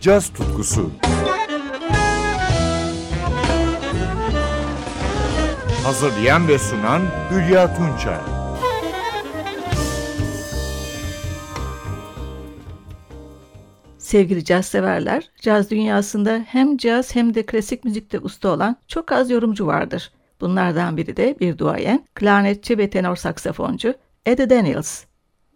caz tutkusu. Hazırlayan ve sunan Hülya Tunçay. Sevgili caz severler, caz dünyasında hem caz hem de klasik müzikte usta olan çok az yorumcu vardır. Bunlardan biri de bir duayen, klarnetçi ve tenor saksafoncu Eddie Daniels.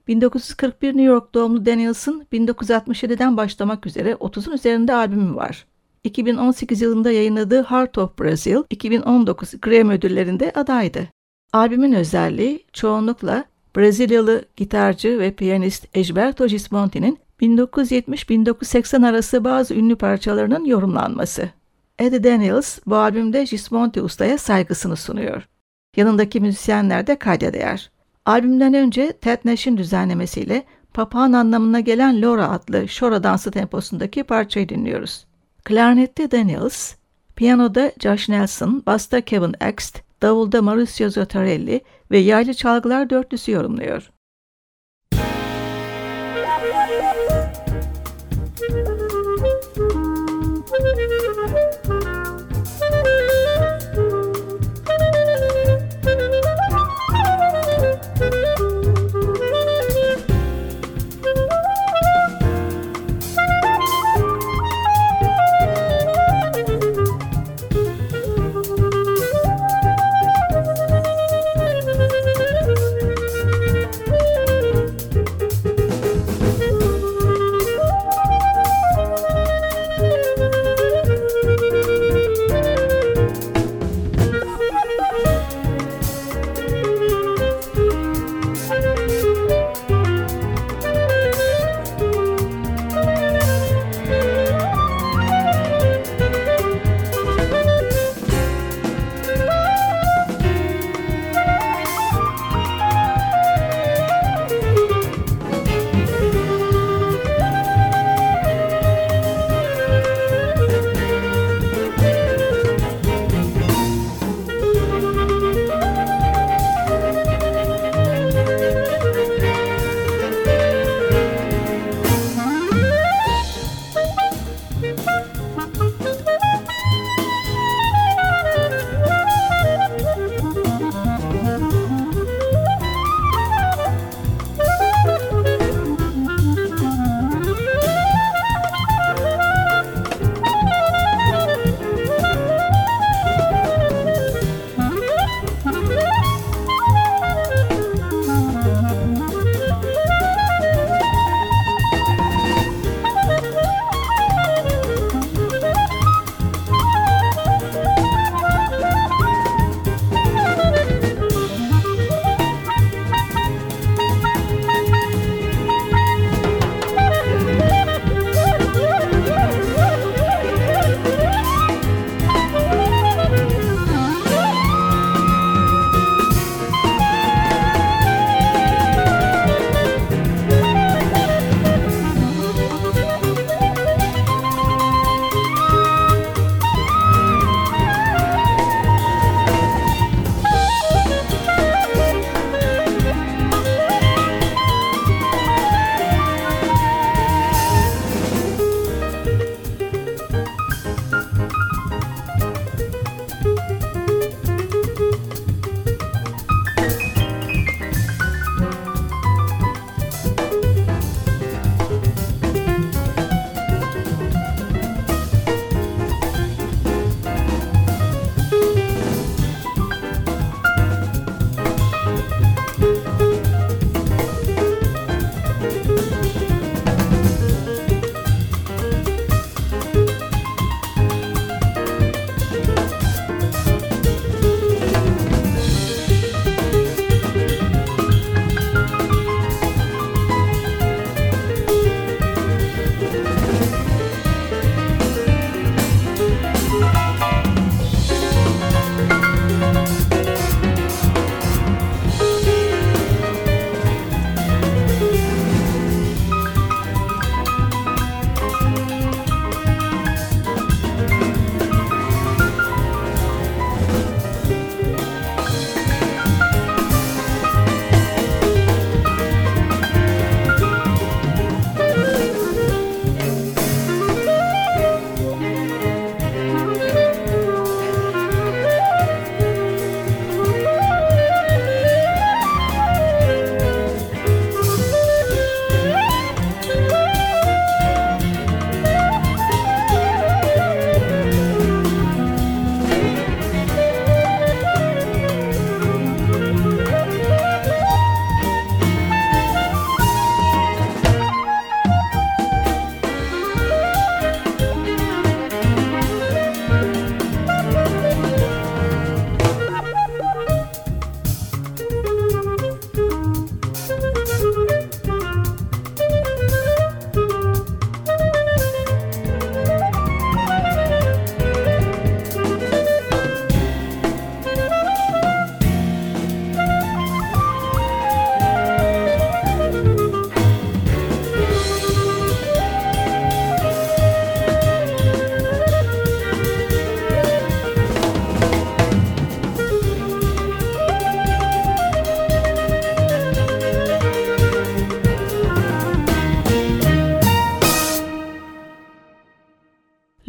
1941 New York doğumlu Daniels'ın 1967'den başlamak üzere 30'un üzerinde albümü var. 2018 yılında yayınladığı Heart of Brazil 2019 Grammy ödüllerinde adaydı. Albümün özelliği çoğunlukla Brezilyalı gitarcı ve piyanist Egberto Gismonti'nin 1970-1980 arası bazı ünlü parçalarının yorumlanması. Eddie Daniels bu albümde Gismonti ustaya saygısını sunuyor. Yanındaki müzisyenler de kayda değer. Albümden önce Ted Nash'in düzenlemesiyle papağan anlamına gelen Laura adlı şora dansı temposundaki parçayı dinliyoruz. Klarnette Daniels, piyanoda Josh Nelson, basta Kevin Ext, davulda Mauricio Zottarelli ve yaylı çalgılar dörtlüsü yorumluyor.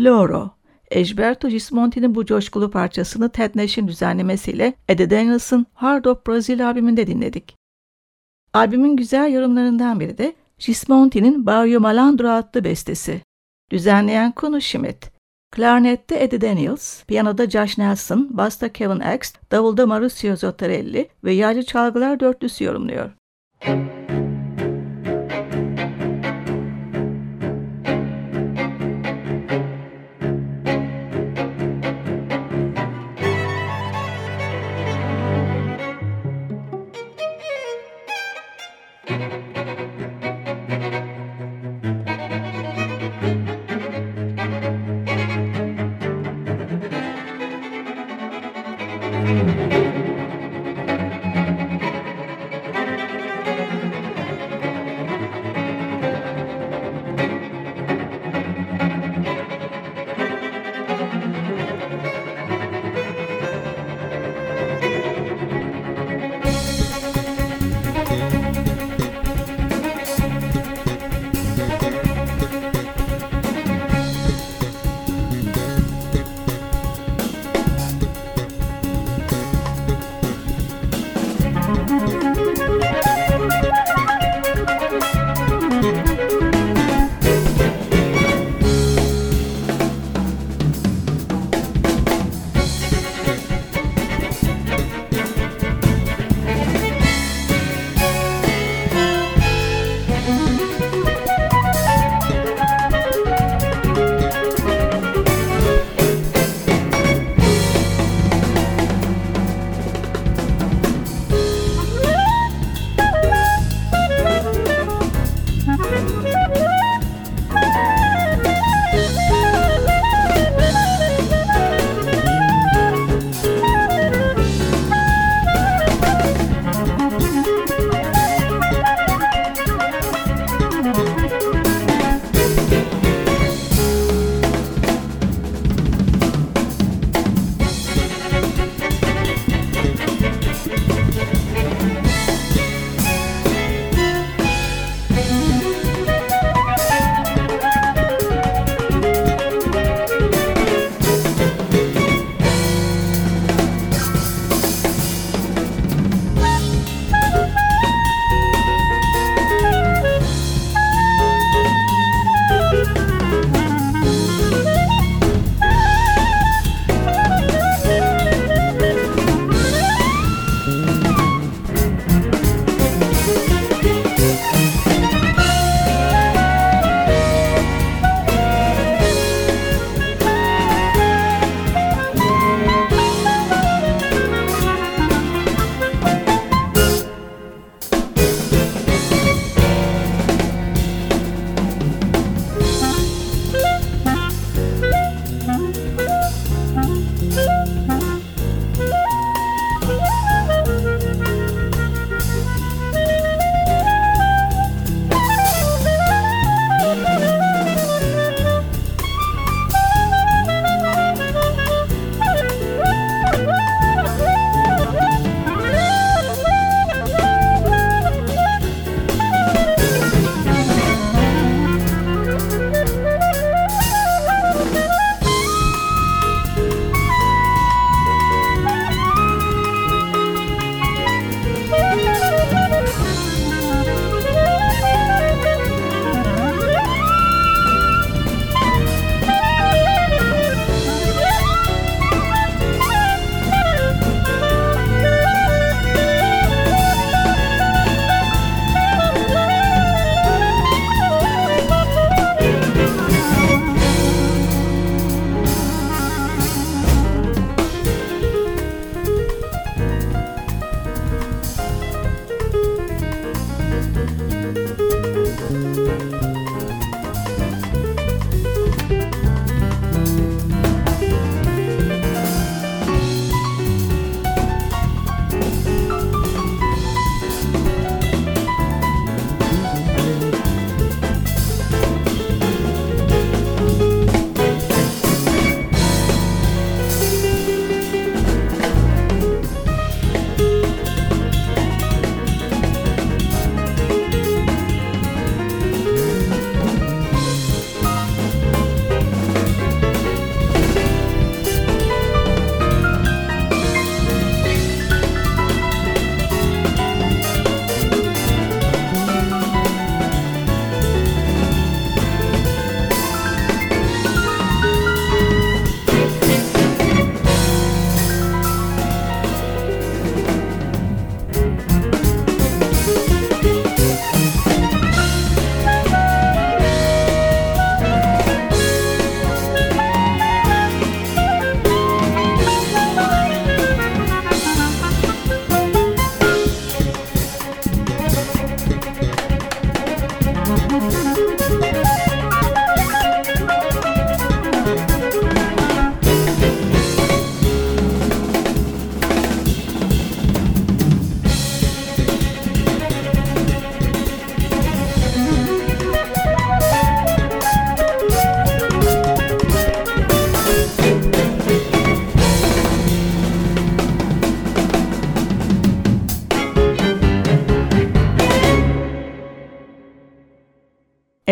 Loro. Egberto Gismonti'nin bu coşkulu parçasını Ted Nash'in düzenlemesiyle Eddie Daniels'ın Hard of Brazil albümünde dinledik. Albümün güzel yorumlarından biri de Gismonti'nin Barrio Malandro adlı bestesi. Düzenleyen Kuno Schmidt. Klarnette Eddie Daniels, piyanoda Josh Nelson, basta Kevin Axt, davulda Mauricio Zottarelli ve yaylı çalgılar dörtlüsü yorumluyor. Müzik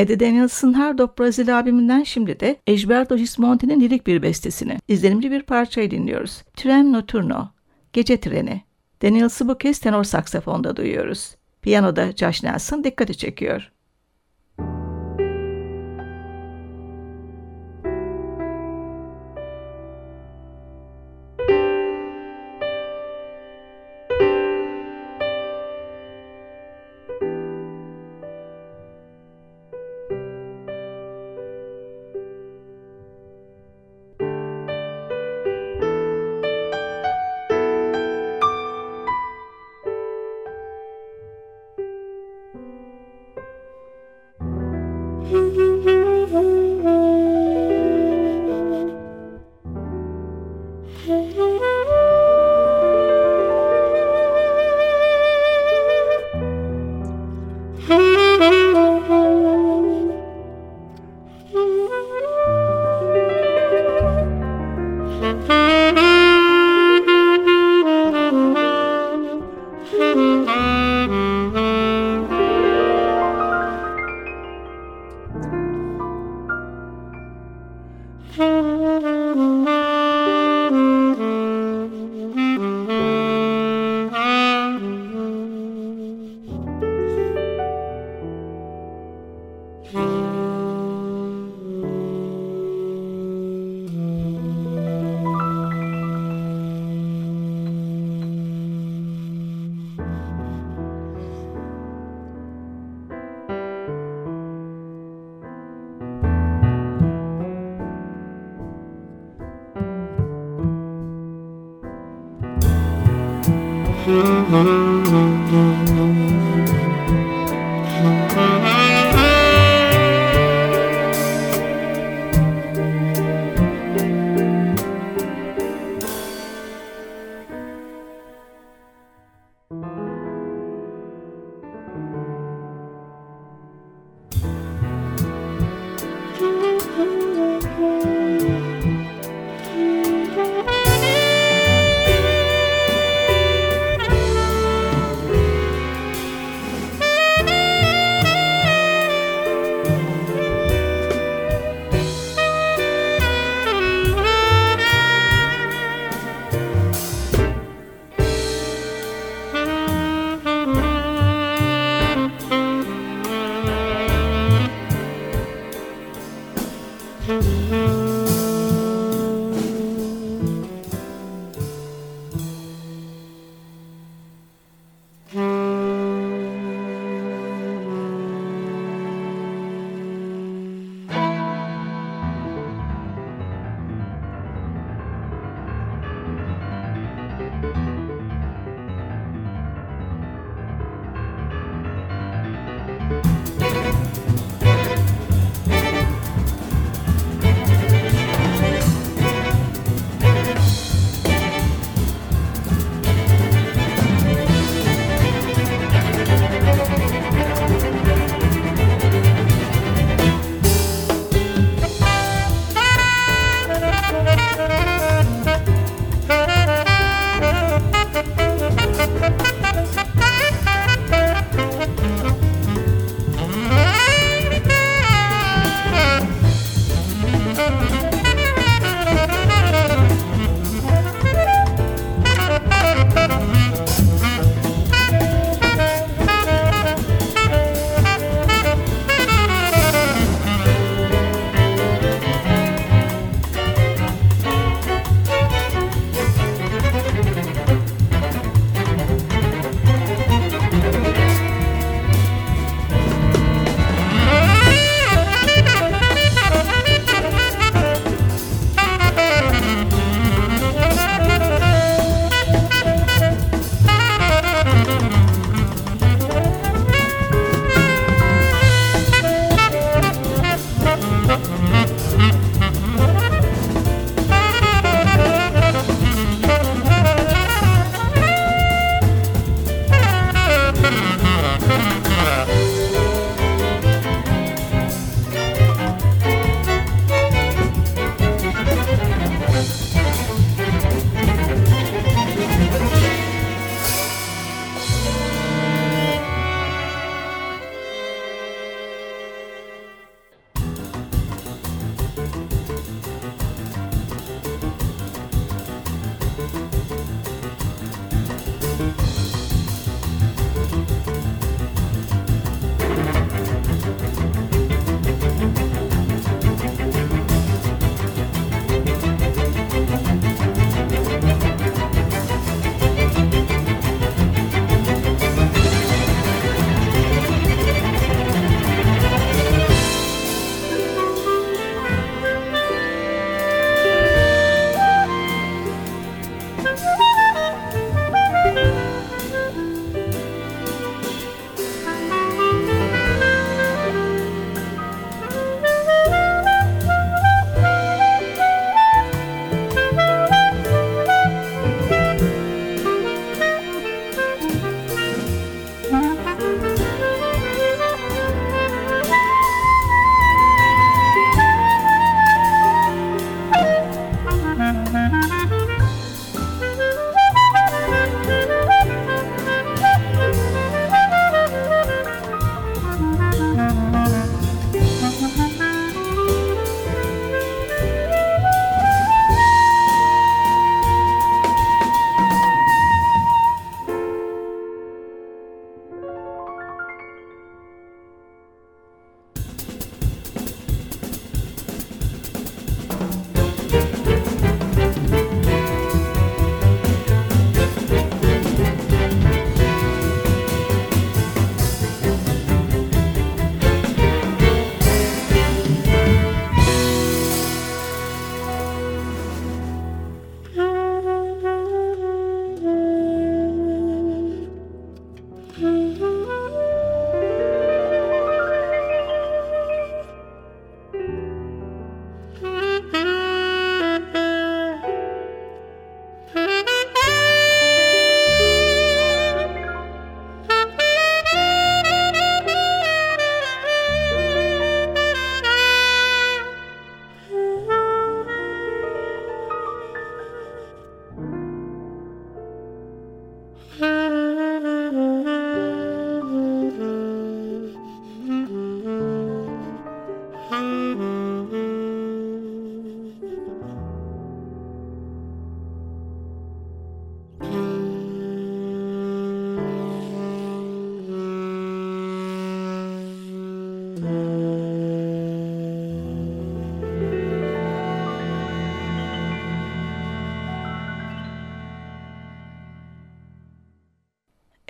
Eddie Daniels'ın Hard Rock Brazil albümünden şimdi de Egberto Gismonti'nin lirik bir bestesini, izlenimli bir parçayı dinliyoruz. Tren Nocturno, Gece Treni. Daniels'ı bu kez tenor saksafonda duyuyoruz. Piyanoda Josh Nelson dikkati çekiyor.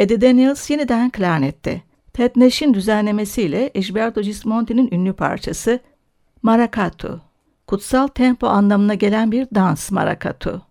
Eddie Daniels yeniden klarnette. Ted Nash'in düzenlemesiyle Egberto Gismonti'nin ünlü parçası Maracatu. Kutsal tempo anlamına gelen bir dans maracatu.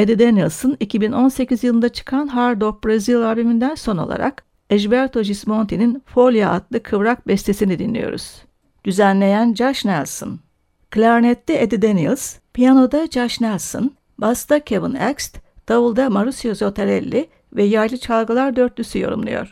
Eddie Daniels'ın 2018 yılında çıkan Hard Rock Brazil albümünden son olarak Egberto Gismonti'nin Folia adlı kıvrak bestesini dinliyoruz. Düzenleyen Josh Nelson. Klarnette Eddie Daniels, piyanoda Josh Nelson, basta Kevin Axt, davulda Mauricio Zottarelli ve yaylı çalgılar dörtlüsü yorumluyor.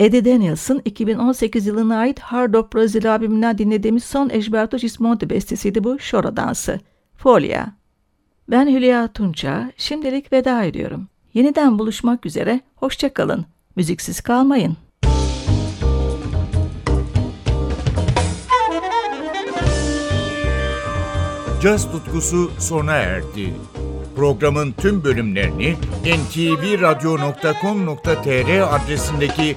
Eddie Daniels'ın 2018 yılına ait Hard Rock Brazil albümünden dinlediğimiz son Egberto Gismonti bestesiydi bu Şora Dansı. Folia. Ben Hülya Tunça, şimdilik veda ediyorum. Yeniden buluşmak üzere, hoşçakalın. Müziksiz kalmayın. caz tutkusu sona erdi. Programın tüm bölümlerini ntvradio.com.tr adresindeki